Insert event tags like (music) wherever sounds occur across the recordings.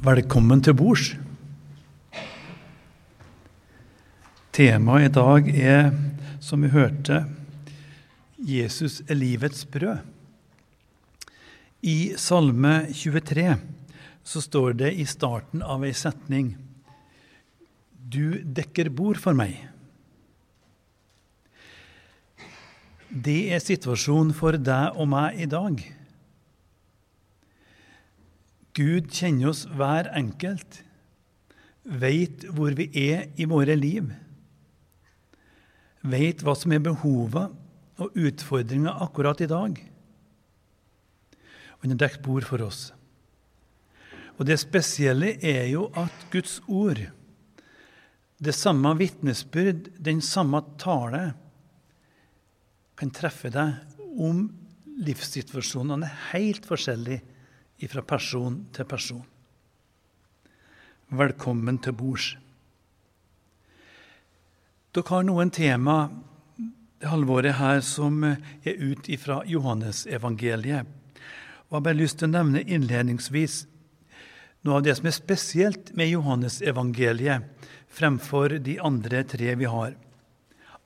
Velkommen til bords. Temaet i dag er, som vi hørte, Jesus er livets brød. I Salme 23 så står det i starten av ei setning Du dekker bord for meg. Det er situasjonen for deg og meg i dag. Gud kjenner oss hver enkelt, veit hvor vi er i våre liv, veit hva som er behovet og utfordringer akkurat i dag. Han har dekt bord for oss. Og Det spesielle er jo at Guds ord, det samme vitnesbyrd, den samme tale, kan treffe deg om livssituasjonene er helt forskjellige fra person til person. Velkommen til bords. Dere har noen tema det halvåret her som er ut fra Johannesevangeliet. Og Jeg har bare lyst til å nevne innledningsvis noe av det som er spesielt med Johannesevangeliet fremfor de andre tre vi har.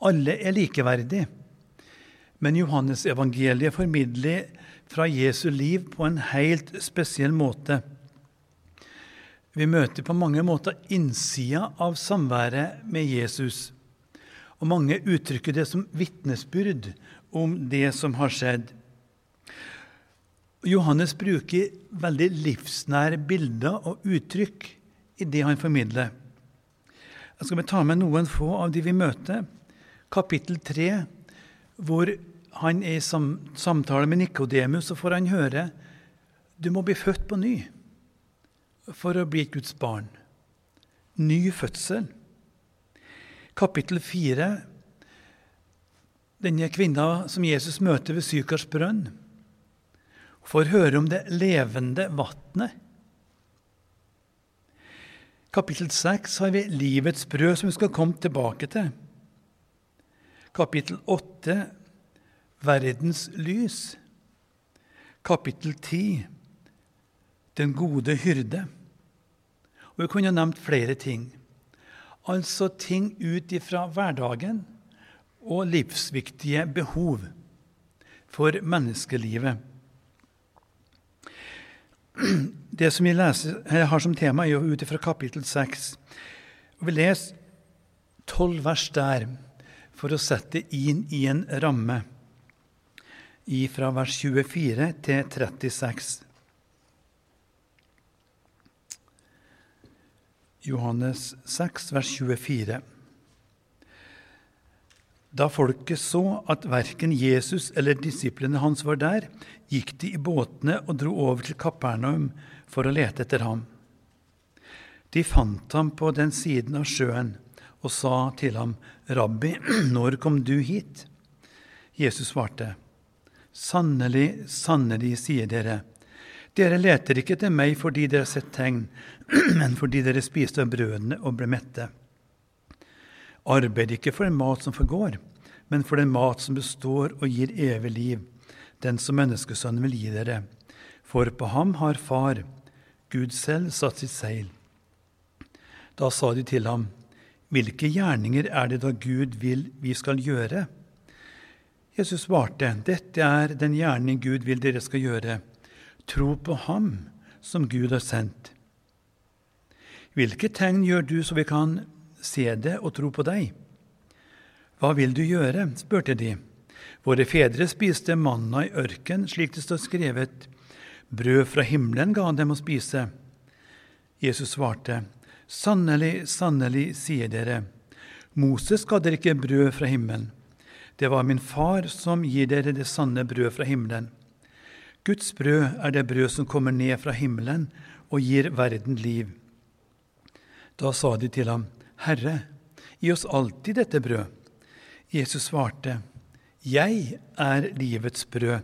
Alle er likeverdige, men Johannesevangeliet formidler fra Jesu liv på en helt spesiell måte. Vi møter på mange måter innsida av samværet med Jesus. Og mange uttrykker det som vitnesbyrd om det som har skjedd. Johannes bruker veldig livsnære bilder og uttrykk i det han formidler. Jeg skal ta med noen få av de vi møter. Kapittel 3, hvor han er i samtale med Nikodemus, så får han høre du må bli født på ny for å bli et Guds barn. Ny fødsel. Kapittel 4, denne kvinna som Jesus møter ved Sykars brønn, får høre om det levende vannet. Kapittel 6 har vi livets brød, som vi skal komme tilbake til. Kapittel 8 verdens lys. Kapittel 10 Den gode hyrde. Og Vi kunne nevnt flere ting. Altså ting ut ifra hverdagen og livsviktige behov for menneskelivet. (clears throat) Det som vi leser, har som tema, er jo ut ifra kapittel 6. Og Vi leser tolv vers der for å sette inn i en ramme fra vers 24 til 36. Johannes 6, vers 24. Da folket så at verken Jesus eller disiplene hans var der, gikk de i båtene og dro over til Kapernaum for å lete etter ham. De fant ham på den siden av sjøen og sa til ham, 'Rabbi, (clears throat) når kom du hit?' Jesus svarte, Sannelig, sannelig, sier dere, dere leter ikke til meg fordi dere har sett tegn, (clears throat) men fordi dere spiste av brødene og ble mette. Arbeid ikke for en mat som forgår, men for den mat som består og gir evig liv, den som menneskesønnen vil gi dere. For på ham har Far, Gud selv, satt sitt seil. Da sa de til ham, Hvilke gjerninger er det da Gud vil vi skal gjøre? Jesus svarte, dette er den gjerning Gud vil dere skal gjøre. Tro på Ham som Gud har sendt. Hvilke tegn gjør du så vi kan se det og tro på deg? Hva vil du gjøre? spurte de. Våre fedre spiste manna i ørken, slik det står skrevet. Brød fra himmelen ga han dem å spise. Jesus svarte, Sannelig, sannelig, sier dere, Moses ga dere ikke brød fra himmelen. Det var min far som gir dere det sanne brød fra himmelen. Guds brød er det brød som kommer ned fra himmelen og gir verden liv. Da sa de til ham, Herre, gi oss alltid dette brød. Jesus svarte, Jeg er livets brød.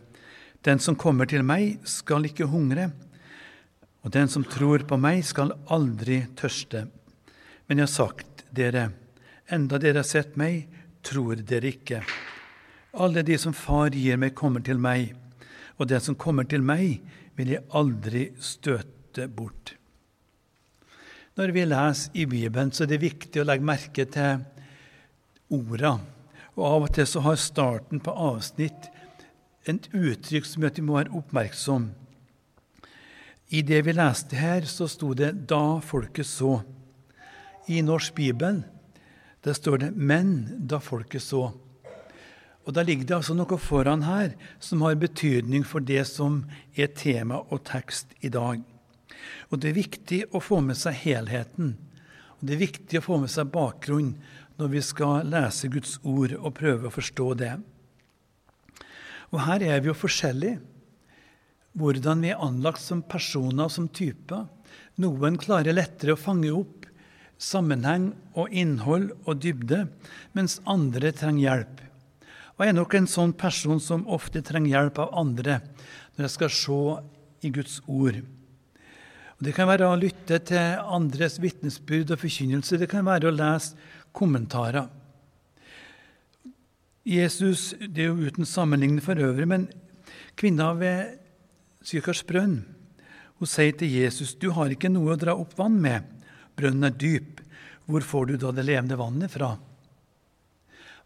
Den som kommer til meg, skal ikke hungre, og den som tror på meg, skal aldri tørste. Men jeg har sagt dere, enda dere har sett meg, tror dere ikke. Alle de som Far gir meg, kommer til meg, og den som kommer til meg, vil jeg aldri støte bort. Når vi leser i Bibelen, så er det viktig å legge merke til orda. Og av og til så har starten på avsnitt et uttrykk som gjør at vi må være oppmerksom. I det vi leste her, så sto det 'da folket så'. I Norsk Bibel der står det 'men da folket så'. Og Da ligger det altså noe foran her som har betydning for det som er tema og tekst i dag. Og Det er viktig å få med seg helheten. Og Det er viktig å få med seg bakgrunnen når vi skal lese Guds ord og prøve å forstå det. Og Her er vi jo forskjellige. Hvordan vi er anlagt som personer og som typer. Noen klarer lettere å fange opp sammenheng og innhold og dybde, mens andre trenger hjelp. Og jeg er nok en sånn person som ofte trenger hjelp av andre når jeg skal se i Guds ord. Og det kan være å lytte til andres vitnesbyrd og forkynnelse. Det kan være å lese kommentarer. Jesus det er jo uten sammenligning for øvrig, men kvinna ved Sykars brønn hun sier til Jesus, 'Du har ikke noe å dra opp vann med. Brønnen er dyp. Hvor får du da det levende vannet fra?'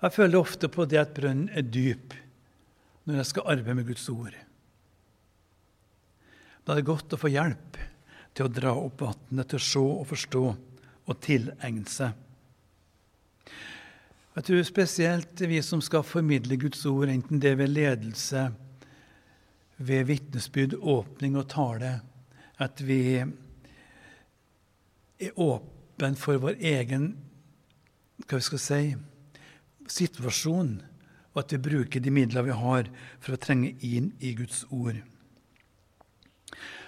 Jeg føler ofte på det at brønnen er dyp når jeg skal arbeide med Guds ord. Da er det godt å få hjelp til å dra opp vannet, til å se og forstå og tilegne seg. Jeg tror spesielt vi som skal formidle Guds ord, enten det er ved ledelse, ved vitnesbyrd, åpning og tale, at vi er åpne for vår egen hva vi skal si, situasjon, og at vi bruker de midler vi har for å trenge inn i Guds ord.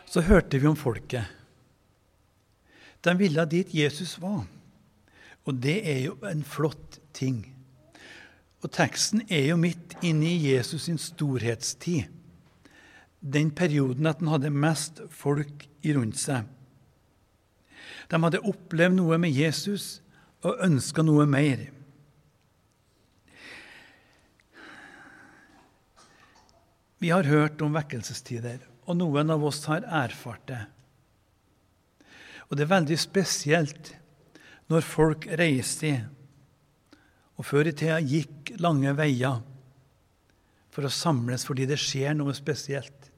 Så hørte vi om folket. De ville dit Jesus var. Og det er jo en flott ting. Og teksten er jo midt inne i Jesus sin storhetstid. Den perioden at han hadde mest folk rundt seg. De hadde opplevd noe med Jesus og ønska noe mer. Vi har hørt om vekkelsestider, og noen av oss har erfart det. Og det er veldig spesielt når folk reiser og før i tida gikk lange veier for å samles fordi det skjer noe spesielt.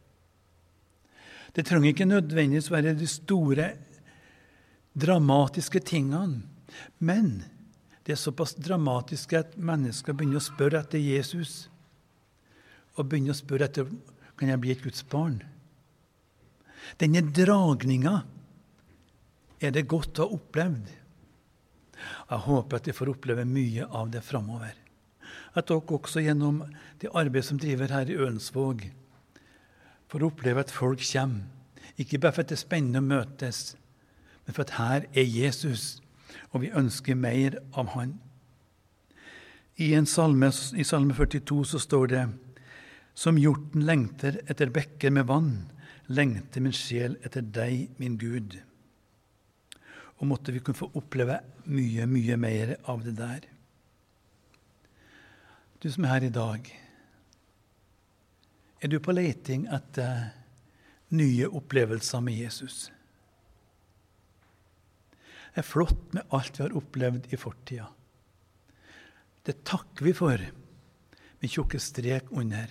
Det trenger ikke nødvendigvis være de store, dramatiske tingene. Men det er såpass dramatisk at mennesker begynner å spørre etter Jesus. Og begynner å spørre etter kan jeg bli et Guds barn. Denne dragninga er det godt å ha opplevd. Jeg håper at vi får oppleve mye av det framover. At dere også gjennom det arbeidet som driver her i Ølensvåg, får oppleve at folk kommer. Ikke bare for at det er spennende å møtes, men for at her er Jesus, og vi ønsker mer av Han. I salme, i salme 42 så står det Som hjorten lengter etter bekker med vann, lengter min sjel etter deg, min Gud og måtte vi kunne få oppleve mye, mye mer av det der. Du som er her i dag, er du på leiting etter nye opplevelser med Jesus? Det er flott med alt vi har opplevd i fortida. Det takker vi for med tjukke strek under.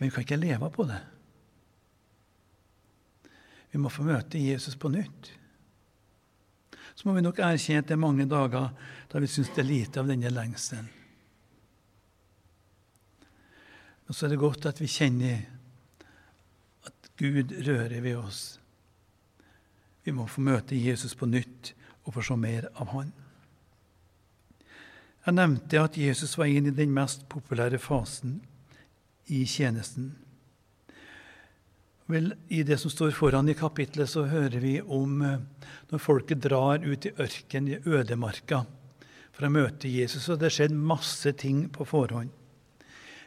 Men vi kan ikke leve på det. Vi må få møte Jesus på nytt. Så må vi nok erkjenne at det er mange dager da vi syns det er lite av denne lengselen. Og så er det godt at vi kjenner at Gud rører ved oss. Vi må få møte Jesus på nytt og få se mer av Han. Jeg nevnte at Jesus var inne i den mest populære fasen i tjenesten. Vel, I det som står foran i kapitlet, så hører vi om eh, når folket drar ut i ørkenen, i ødemarka, for å møte Jesus. Og det skjedde masse ting på forhånd.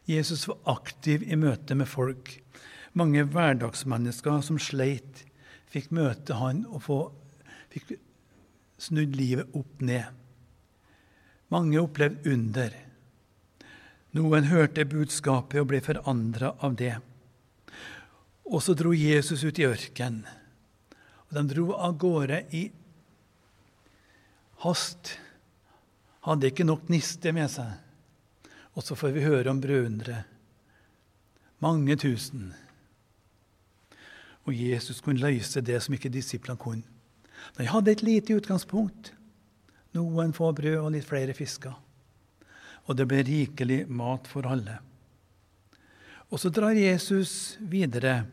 Jesus var aktiv i møte med folk. Mange hverdagsmennesker som sleit, fikk møte han og få, fikk snudd livet opp ned. Mange opplevde under. Noen hørte budskapet og ble forandra av det. Og så dro Jesus ut i ørkenen Og de dro av gårde i hast. Hadde ikke nok niste med seg. Og så får vi høre om brødunderet. Mange tusen. Og Jesus kunne løse det som ikke disiplene kunne. De hadde et lite utgangspunkt. Noen få brød og litt flere fisker. Og det ble rikelig mat for alle. Og så drar Jesus videre,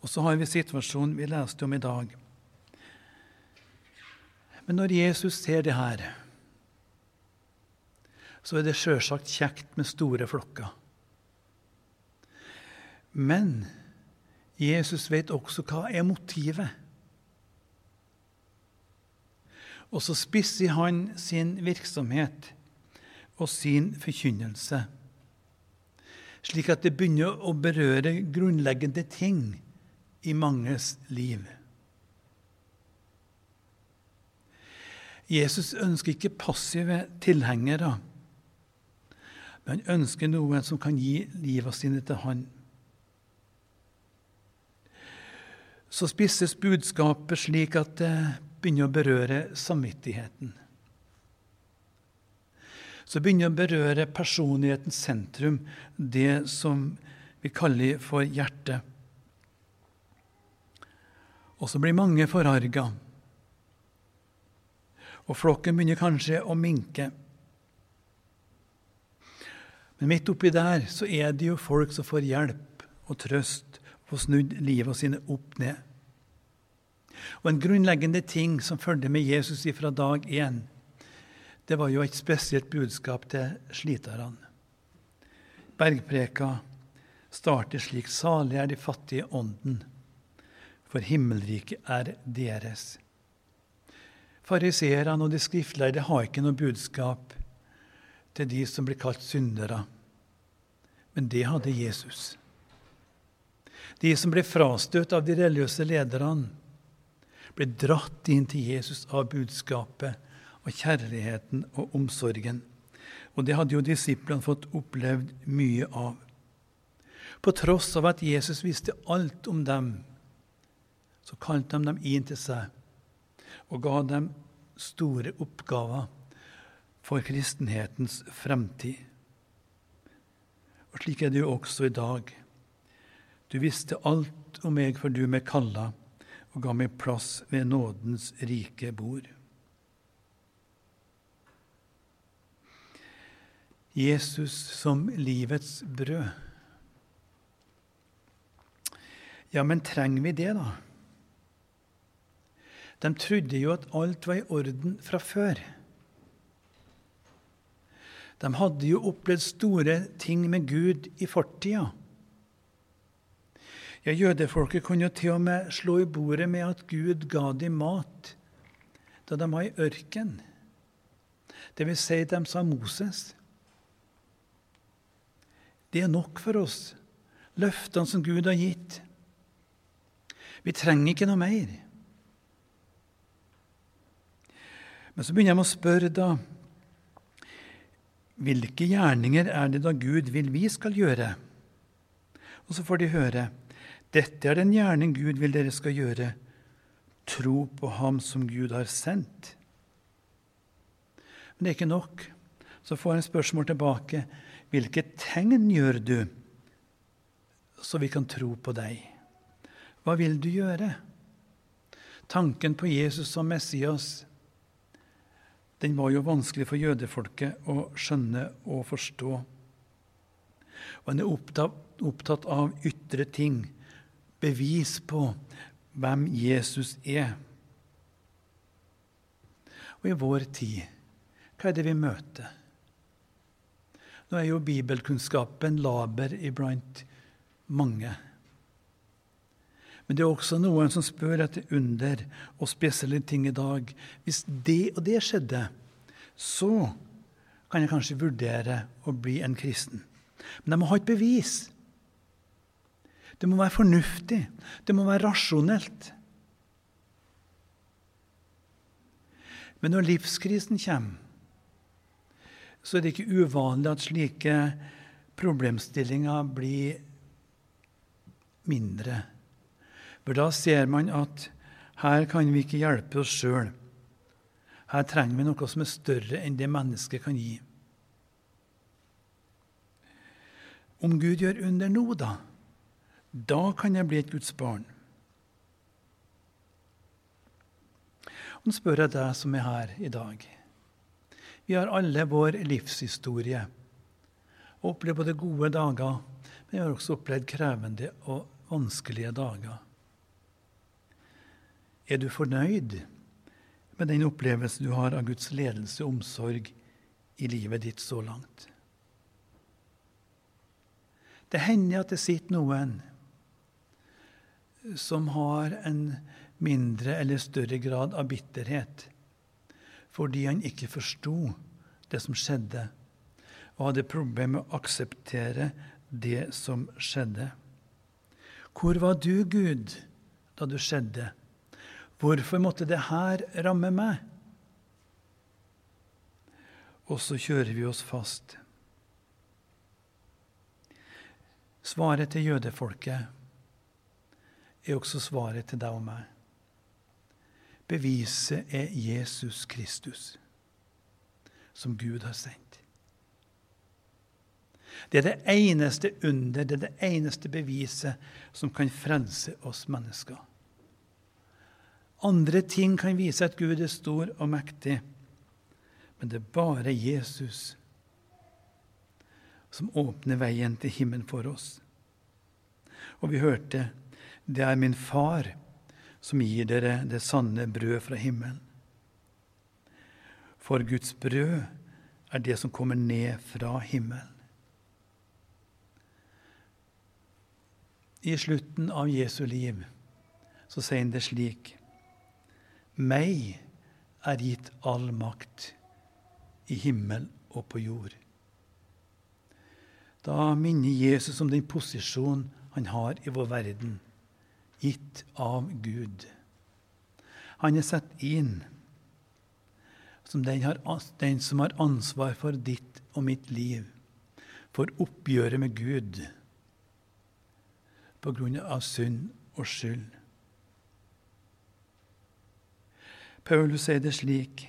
og så har vi situasjonen vi leste om i dag. Men når Jesus ser det her, så er det sjølsagt kjekt med store flokker. Men Jesus vet også hva er motivet. Og så spisser han sin virksomhet og sin forkynnelse, slik at det begynner å berøre grunnleggende ting i manges liv. Jesus ønsker ikke passive tilhengere, men han ønsker noen som kan gi livet sine til Han. Så spisses budskapet slik at det begynner å berøre samvittigheten. Så begynner å berøre personlighetens sentrum, det som vi kaller for hjertet. Og så blir mange forarga. Og flokken begynner kanskje å minke. Men midt oppi der så er det jo folk som får hjelp og trøst, får snudd livet sine opp ned. Og en grunnleggende ting som følger med Jesus fra dag én, det var jo et spesielt budskap til sliterne. Bergpreka starter slik Salig er de fattige ånden, for himmelriket er deres. Fariseerne og de skriftlærde har ikke noe budskap til de som blir kalt syndere, men det hadde Jesus. De som ble frastøtt av de religiøse lederne, ble dratt inn til Jesus av budskapet og kjærligheten og omsorgen. Og det hadde jo disiplene fått opplevd mye av. På tross av at Jesus visste alt om dem, så kalte han dem inn til seg og ga dem store oppgaver for kristenhetens fremtid. Og slik er det jo også i dag. Du visste alt om meg før du meg kalla og ga meg plass ved nådens rike bord. Jesus som livets brød. Ja, men trenger vi det, da? De trodde jo at alt var i orden fra før. De hadde jo opplevd store ting med Gud i fortida. Ja, Jødefolket kunne jo til og med slå i bordet med at Gud ga dem mat da de var i ørken. Det vil si, de sa Moses. Det er nok for oss, løftene som Gud har gitt. Vi trenger ikke noe mer. Men så begynner jeg med å spørre, da Hvilke gjerninger er det da Gud vil vi skal gjøre? Og så får de høre dette er den gjerning Gud vil dere skal gjøre. Tro på Ham som Gud har sendt. Men det er ikke nok. Så får jeg en spørsmål tilbake. Hvilke tegn gjør du, så vi kan tro på deg? Hva vil du gjøre? Tanken på Jesus som Messias den var jo vanskelig for jødefolket å skjønne og forstå. Og En er opptatt, opptatt av ytre ting, bevis på hvem Jesus er. Og i vår tid, hva er det vi møter? Nå er jo bibelkunnskapen laber iblant mange. Men det er også noen som spør etter under og spesielle ting i dag. Hvis det og det skjedde, så kan jeg kanskje vurdere å bli en kristen. Men jeg må ha et bevis. Det må være fornuftig. Det må være rasjonelt. Men når livskrisen kommer, så er det ikke uvanlig at slike problemstillinger blir mindre. For da ser man at Her kan vi ikke hjelpe oss sjøl. Her trenger vi noe som er større enn det mennesket kan gi. Om Gud gjør under nå, da, da kan jeg bli et Guds barn. Nå spør jeg deg som er her i dag. Vi har alle vår livshistorie og opplevd både gode dager, men vi har også opplevd krevende og vanskelige dager. Er du fornøyd med den opplevelsen du har av Guds ledelse og omsorg i livet ditt så langt? Det hender at det sitter noen som har en mindre eller større grad av bitterhet fordi han ikke forsto det som skjedde, og hadde problemer med å akseptere det som skjedde. Hvor var du, Gud, da du skjedde? Hvorfor måtte det her ramme meg? Og så kjører vi oss fast. Svaret til jødefolket er også svaret til deg og meg. Beviset er Jesus Kristus, som Gud har sendt. Det er det eneste under, det er det eneste beviset som kan frelse oss mennesker. Andre ting kan vise at Gud er stor og mektig, men det er bare Jesus som åpner veien til himmelen for oss. Og vi hørte det er min far som gir dere det sanne brød fra himmelen. For Guds brød er det som kommer ned fra himmelen. I slutten av Jesu liv så sier han det slik Meg er gitt all makt i himmel og på jord. Da minner Jesus om den posisjonen han har i vår verden gitt av Gud. Han er satt inn som den, har, den, som har ansvar for ditt og mitt liv, for oppgjøret med Gud på grunn av synd og skyld. Paulus sier det slik,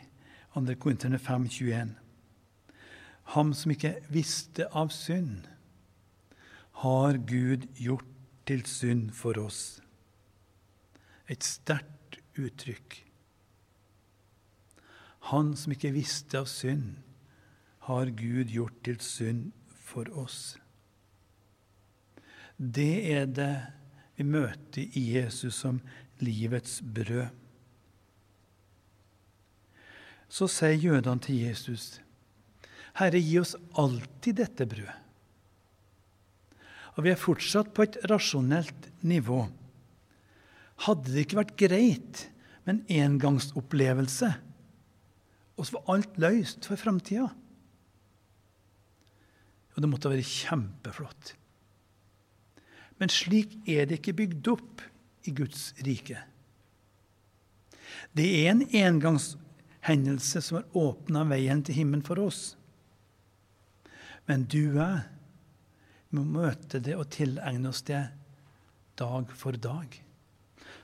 2. Korinterne 5,21.: Ham som ikke visste av synd, har Gud gjort til synd for oss et sterkt uttrykk. Han som ikke visste av synd, har Gud gjort til synd for oss. Det er det vi møter i Jesus som livets brød. Så sier jødene til Jesus, Herre, gi oss alltid dette brødet. Og vi er fortsatt på et rasjonelt nivå. Hadde det ikke vært greit med en engangsopplevelse, og så var alt løst for framtida? Og det måtte være kjempeflott. Men slik er det ikke bygd opp i Guds rike. Det er en engangshendelse som har åpna veien til himmelen for oss. Men du og jeg må møte det og tilegne oss det dag for dag.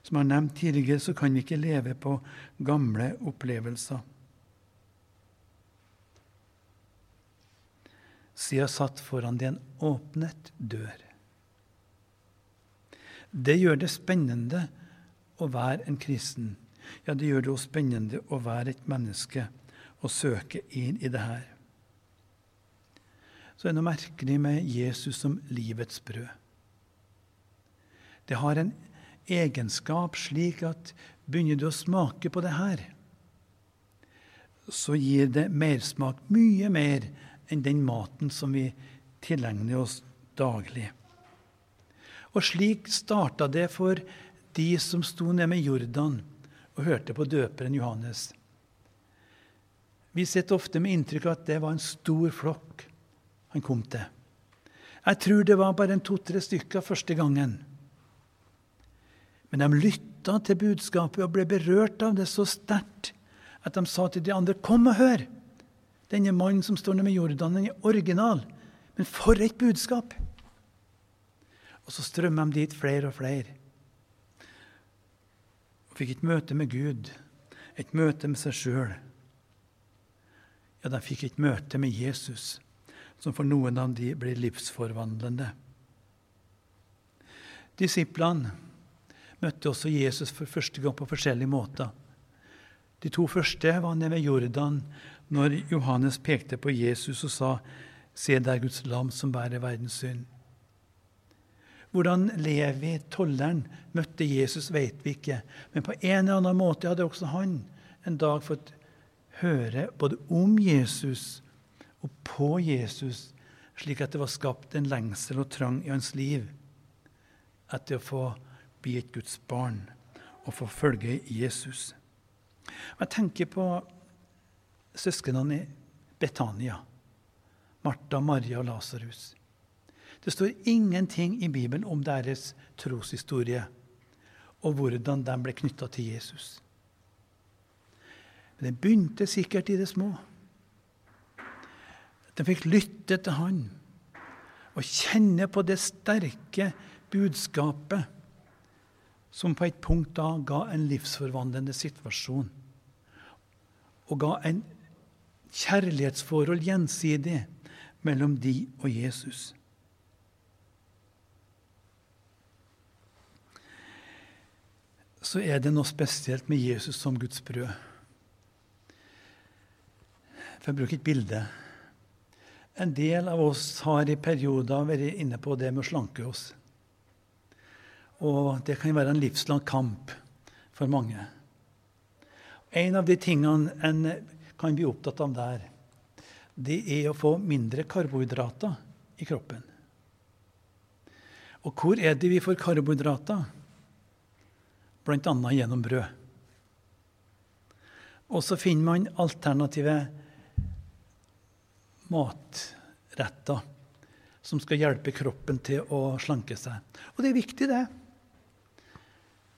Som jeg har nevnt tidligere, så kan vi ikke leve på gamle opplevelser. Siden satt foran det en åpnet dør. Det gjør det spennende å være en kristen. Ja, det gjør det også spennende å være et menneske og søke inn i det her. Så det er noe merkelig med Jesus som livets brød. Det har en egenskap slik at begynner du å smake på det her, så gir det mersmak, mye mer enn den maten som vi tilegner oss daglig. Og slik starta det for de som sto nede med Jordan og hørte på døperen Johannes. Vi sitter ofte med inntrykk av at det var en stor flokk han kom til. Jeg tror det var bare en to-tre stykker første gangen. Men de lytta til budskapet og ble berørt av det så sterkt at de sa til de andre, 'Kom og hør!' Denne mannen som står nede med Jordan, den er original. Men for et budskap! Og så strømmer de dit flere og flere. og fikk et møte med Gud, et møte med seg sjøl. Ja, de fikk et møte med Jesus, som for noen av de blir livsforvandlende. Disiplene møtte også Jesus for første gang på forskjellige måter. De to første var nede ved Jordan når Johannes pekte på Jesus og sa, 'Se der Guds lam som bærer verdens synd'. Hvordan Levi, tolleren, møtte Jesus, vet vi ikke. Men på en eller annen måte hadde også han en dag fått høre både om Jesus og på Jesus, slik at det var skapt en lengsel og trang i hans liv etter å få bli et Guds barn og få følge Jesus. Jeg tenker på søsknene i Betania, Martha, Maria og Lasarus. Det står ingenting i Bibelen om deres troshistorie og hvordan de ble knytta til Jesus. Men det begynte sikkert i det små. De fikk lytte til han og kjenne på det sterke budskapet som på et punkt da ga en livsforvandlende situasjon. Og ga en kjærlighetsforhold gjensidig mellom de og Jesus. Så er det noe spesielt med Jesus som Guds brød. For å bruke et bilde. En del av oss har i perioder vært inne på det med å slanke oss. Og det kan være en livslang kamp for mange. En av de tingene en kan bli opptatt av der, det er å få mindre karbohydrater i kroppen. Og hvor er det vi får karbohydrater? Annet gjennom brød. Og så finner man alternative matretter som skal hjelpe kroppen til å slanke seg. Og det er viktig, det.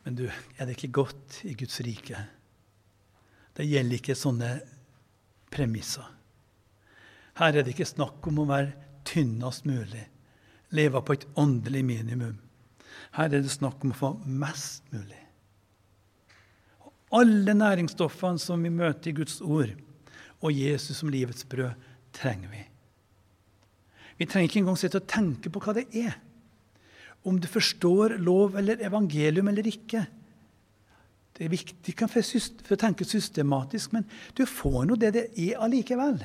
Men du, er det ikke godt i Guds rike? Det gjelder ikke sånne premisser. Her er det ikke snakk om å være tynnest mulig, leve på et åndelig minimum. Her er det snakk om å få mest mulig. Og alle næringsstoffene som vi møter i Guds ord, og Jesus som livets brød, trenger vi. Vi trenger ikke engang sitte og tenke på hva det er. Om du forstår lov eller evangelium eller ikke. Det er viktig for, å tenke systematisk, men du får nå det det er allikevel.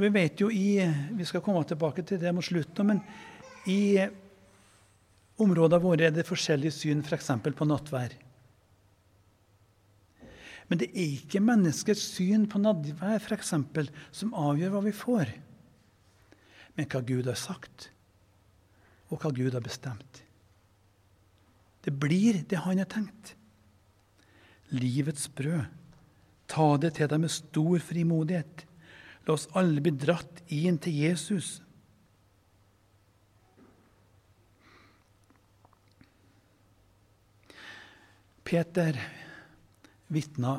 Vi vet jo i, Vi skal komme tilbake til det mot slutten, men i områdene våre er det forskjellige syn f.eks. For på nattvær. Men det er ikke menneskets syn på nattvær for eksempel, som avgjør hva vi får, men hva Gud har sagt, og hva Gud har bestemt. Det blir det han har tenkt. Livets brød. Ta det til deg med stor frimodighet. La oss alle bli dratt inn til Jesus. Peter vitna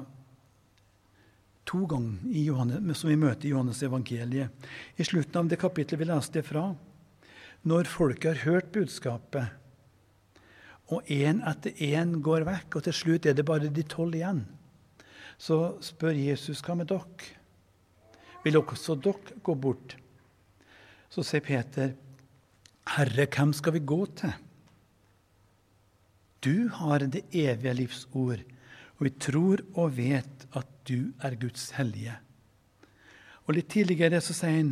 to ganger som vi møter i Johannes evangeliet. I slutten av det kapitlet vi leste fra, når folket har hørt budskapet, og én etter én går vekk, og til slutt er det bare de tolv igjen, så spør Jesus hva med dere? Vil også dere gå bort? Så sier Peter, Herre, hvem skal vi gå til? Du har det evige livs ord og vi tror og vet at du er Guds hellige. Og Litt tidligere så sier han,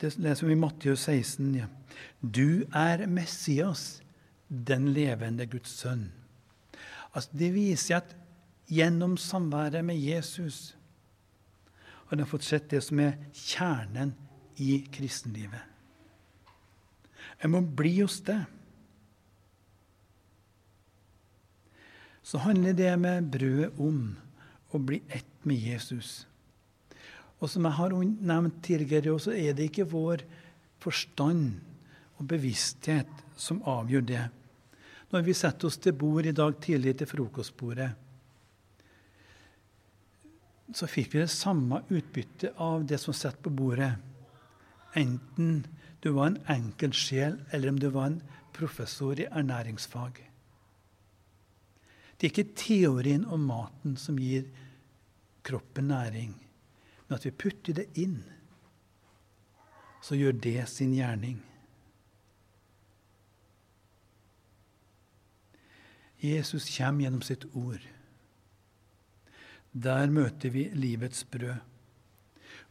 det leser vi i Matteus 16, ja. Du er Messias, den levende Guds sønn. Altså, det viser at gjennom samværet med Jesus har de fått sett det som er kjernen i kristenlivet. Jeg må bli hos det. så handler det med brødet om å bli ett med Jesus. Og som jeg har nevnt tidligere, så er det ikke vår forstand og bevissthet som avgjør det. Når vi setter oss til bord i dag tidlig til frokostbordet, så fikk vi det samme utbyttet av det som satt på bordet. Enten du var en enkel sjel, eller om du var en professor i ernæringsfag. Det er ikke teorien om maten som gir kroppen næring, men at vi putter det inn. Så gjør det sin gjerning. Jesus kommer gjennom sitt ord. Der møter vi livets brød.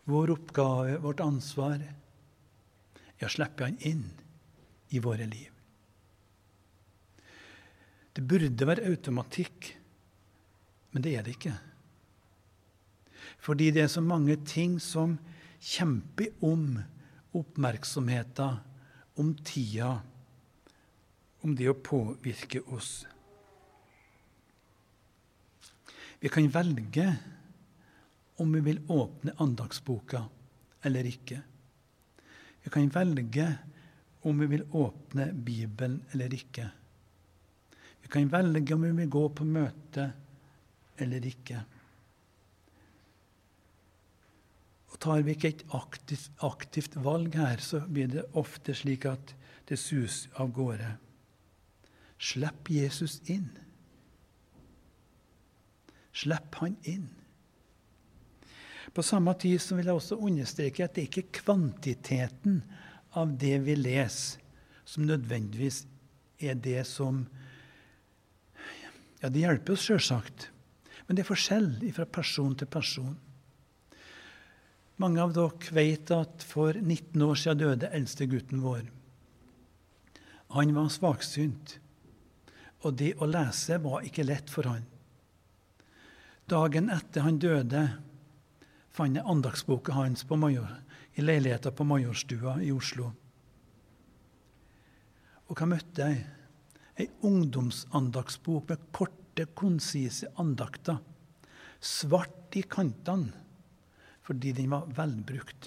Vår oppgave, vårt ansvar, er å slippe Han inn i våre liv. Det burde være automatikk, men det er det ikke. Fordi det er så mange ting som kjemper om oppmerksomheten, om tida, om det å påvirke oss. Vi kan velge om vi vil åpne andagsboka eller ikke. Vi kan velge om vi vil åpne Bibelen eller ikke. Vi kan velge om vi vil gå på møte eller ikke. Og Tar vi ikke et aktivt, aktivt valg her, så blir det ofte slik at det suser av gårde. Slipp Jesus inn. Slipp han inn. På samme tid så vil jeg også understreke at det ikke er kvantiteten av det vi leser, som nødvendigvis er det som Ja, det hjelper oss sjølsagt, men det er forskjell fra person til person. Mange av dere vet at for 19 år siden døde eldste gutten vår. Han var svaksynt, og det å lese var ikke lett for han. Dagen etter han døde, fant jeg andagsboka hans Major, i leiligheta på Majorstua i Oslo. Og hva møtte jeg? Ei ungdomsandagsbok med korte, konsise andakter. Svart i kantene fordi den var velbrukt.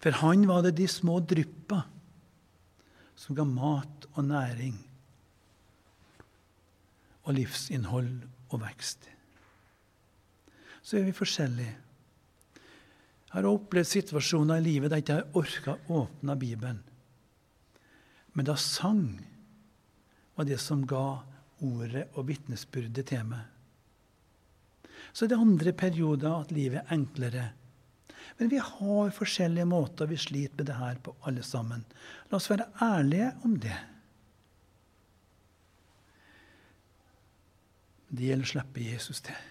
For han var det de små dryppa som ga mat og næring og livsinnhold og vekst. Så er vi forskjellige. Jeg har opplevd situasjoner i livet der jeg ikke har orka å åpne Bibelen. Men da sang var det som ga ordet og vitnesbyrdet til meg. Så er det andre perioder at livet er enklere. Men vi har forskjellige måter vi sliter med det her på, alle sammen. La oss være ærlige om det. Det gjelder å slippe Jesus til.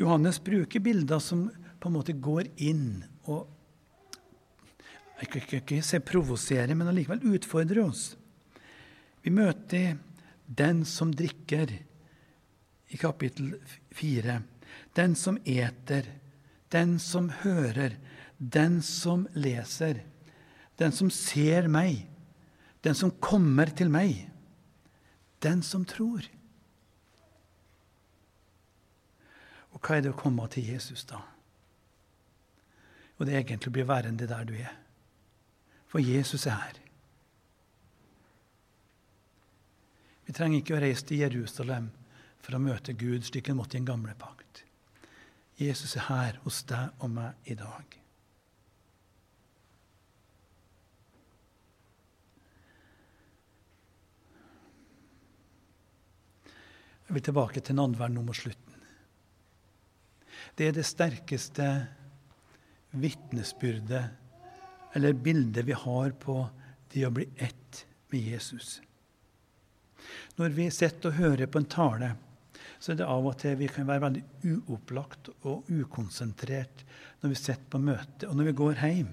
Johannes bruker bilder som på en måte går inn og ikke, ikke si provosere, men allikevel utfordrer oss. Vi møter den som drikker, i kapittel fire. Den som eter, den som hører, den som leser, den som ser meg, den som kommer til meg. Den som tror. Og hva er det å komme til Jesus, da? Og det er egentlig å bli værende der du er. For Jesus er her. Vi trenger ikke å reise til Jerusalem for å møte Gud slik en måtte i en gamle pakt. Jesus er her hos deg og meg i dag. Jeg vil tilbake til nadværen nå mot slutten. Det er det sterkeste vitnesbyrdet eller bildet vi har på det å bli ett med Jesus. Når vi sitter og hører på en tale, så er det av og til vi kan være veldig uopplagt og ukonsentrert når vi sitter på møte. Og når vi går hjem,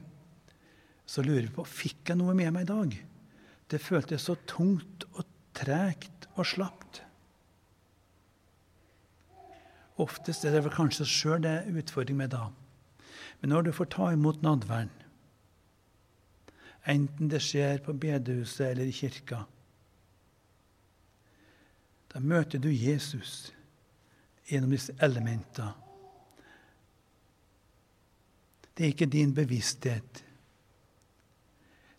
så lurer vi på fikk jeg noe med meg i dag. Det føltes så tungt og tregt og slapt. Oftest er det vel kanskje oss sjøl det er utfordring med da. Men når du får ta imot nadværen, enten det skjer på bedehuset eller i kirka, da møter du Jesus gjennom disse elementene. Det er ikke din bevissthet.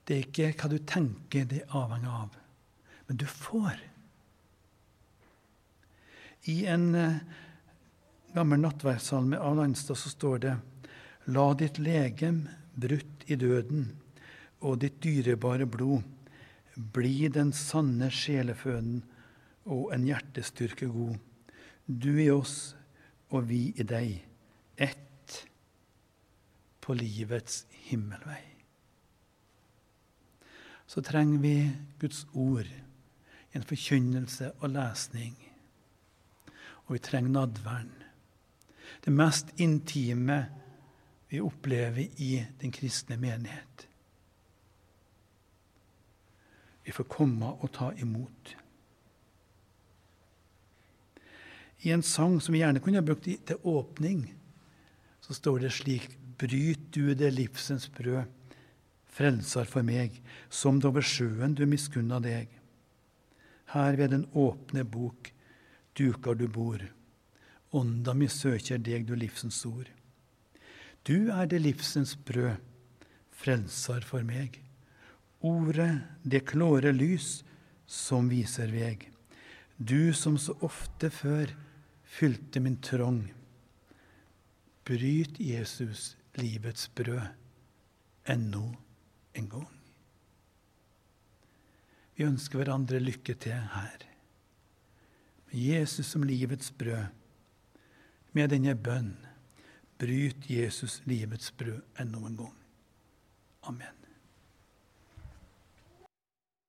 Det er ikke hva du tenker det er avhengig av. Men du får. I en uh, gammel nattverdssalme av Landstad så står det La ditt legem brutt i døden og ditt dyrebare blod bli den sanne sjeleføden og en hjertestyrke god. Du i oss og vi i deg, ett på livets himmelvei. Så trenger vi Guds ord, en forkynnelse og lesning. Og vi trenger nadværen. Det mest intime vi opplever i den kristne menighet. Vi får komme og ta imot. I en sang som vi gjerne kunne ha brukt til åpning, så står det slik Bryt du det livsens brød, frelser for meg, som det over sjøen du miskunna deg. Her ved den åpne bok duker du bor, ånda mi søker deg, du livsens ord. Du er det livsens brød, frelser for meg. Ordet, det klåre lys som viser veg. Du som så ofte før fylte min trong. Bryt Jesus livets brød ennå en gang. Vi ønsker hverandre lykke til her. Jesus som livets brød, med denne bønn, bryt Jesus livets brød enda en gang. Amen.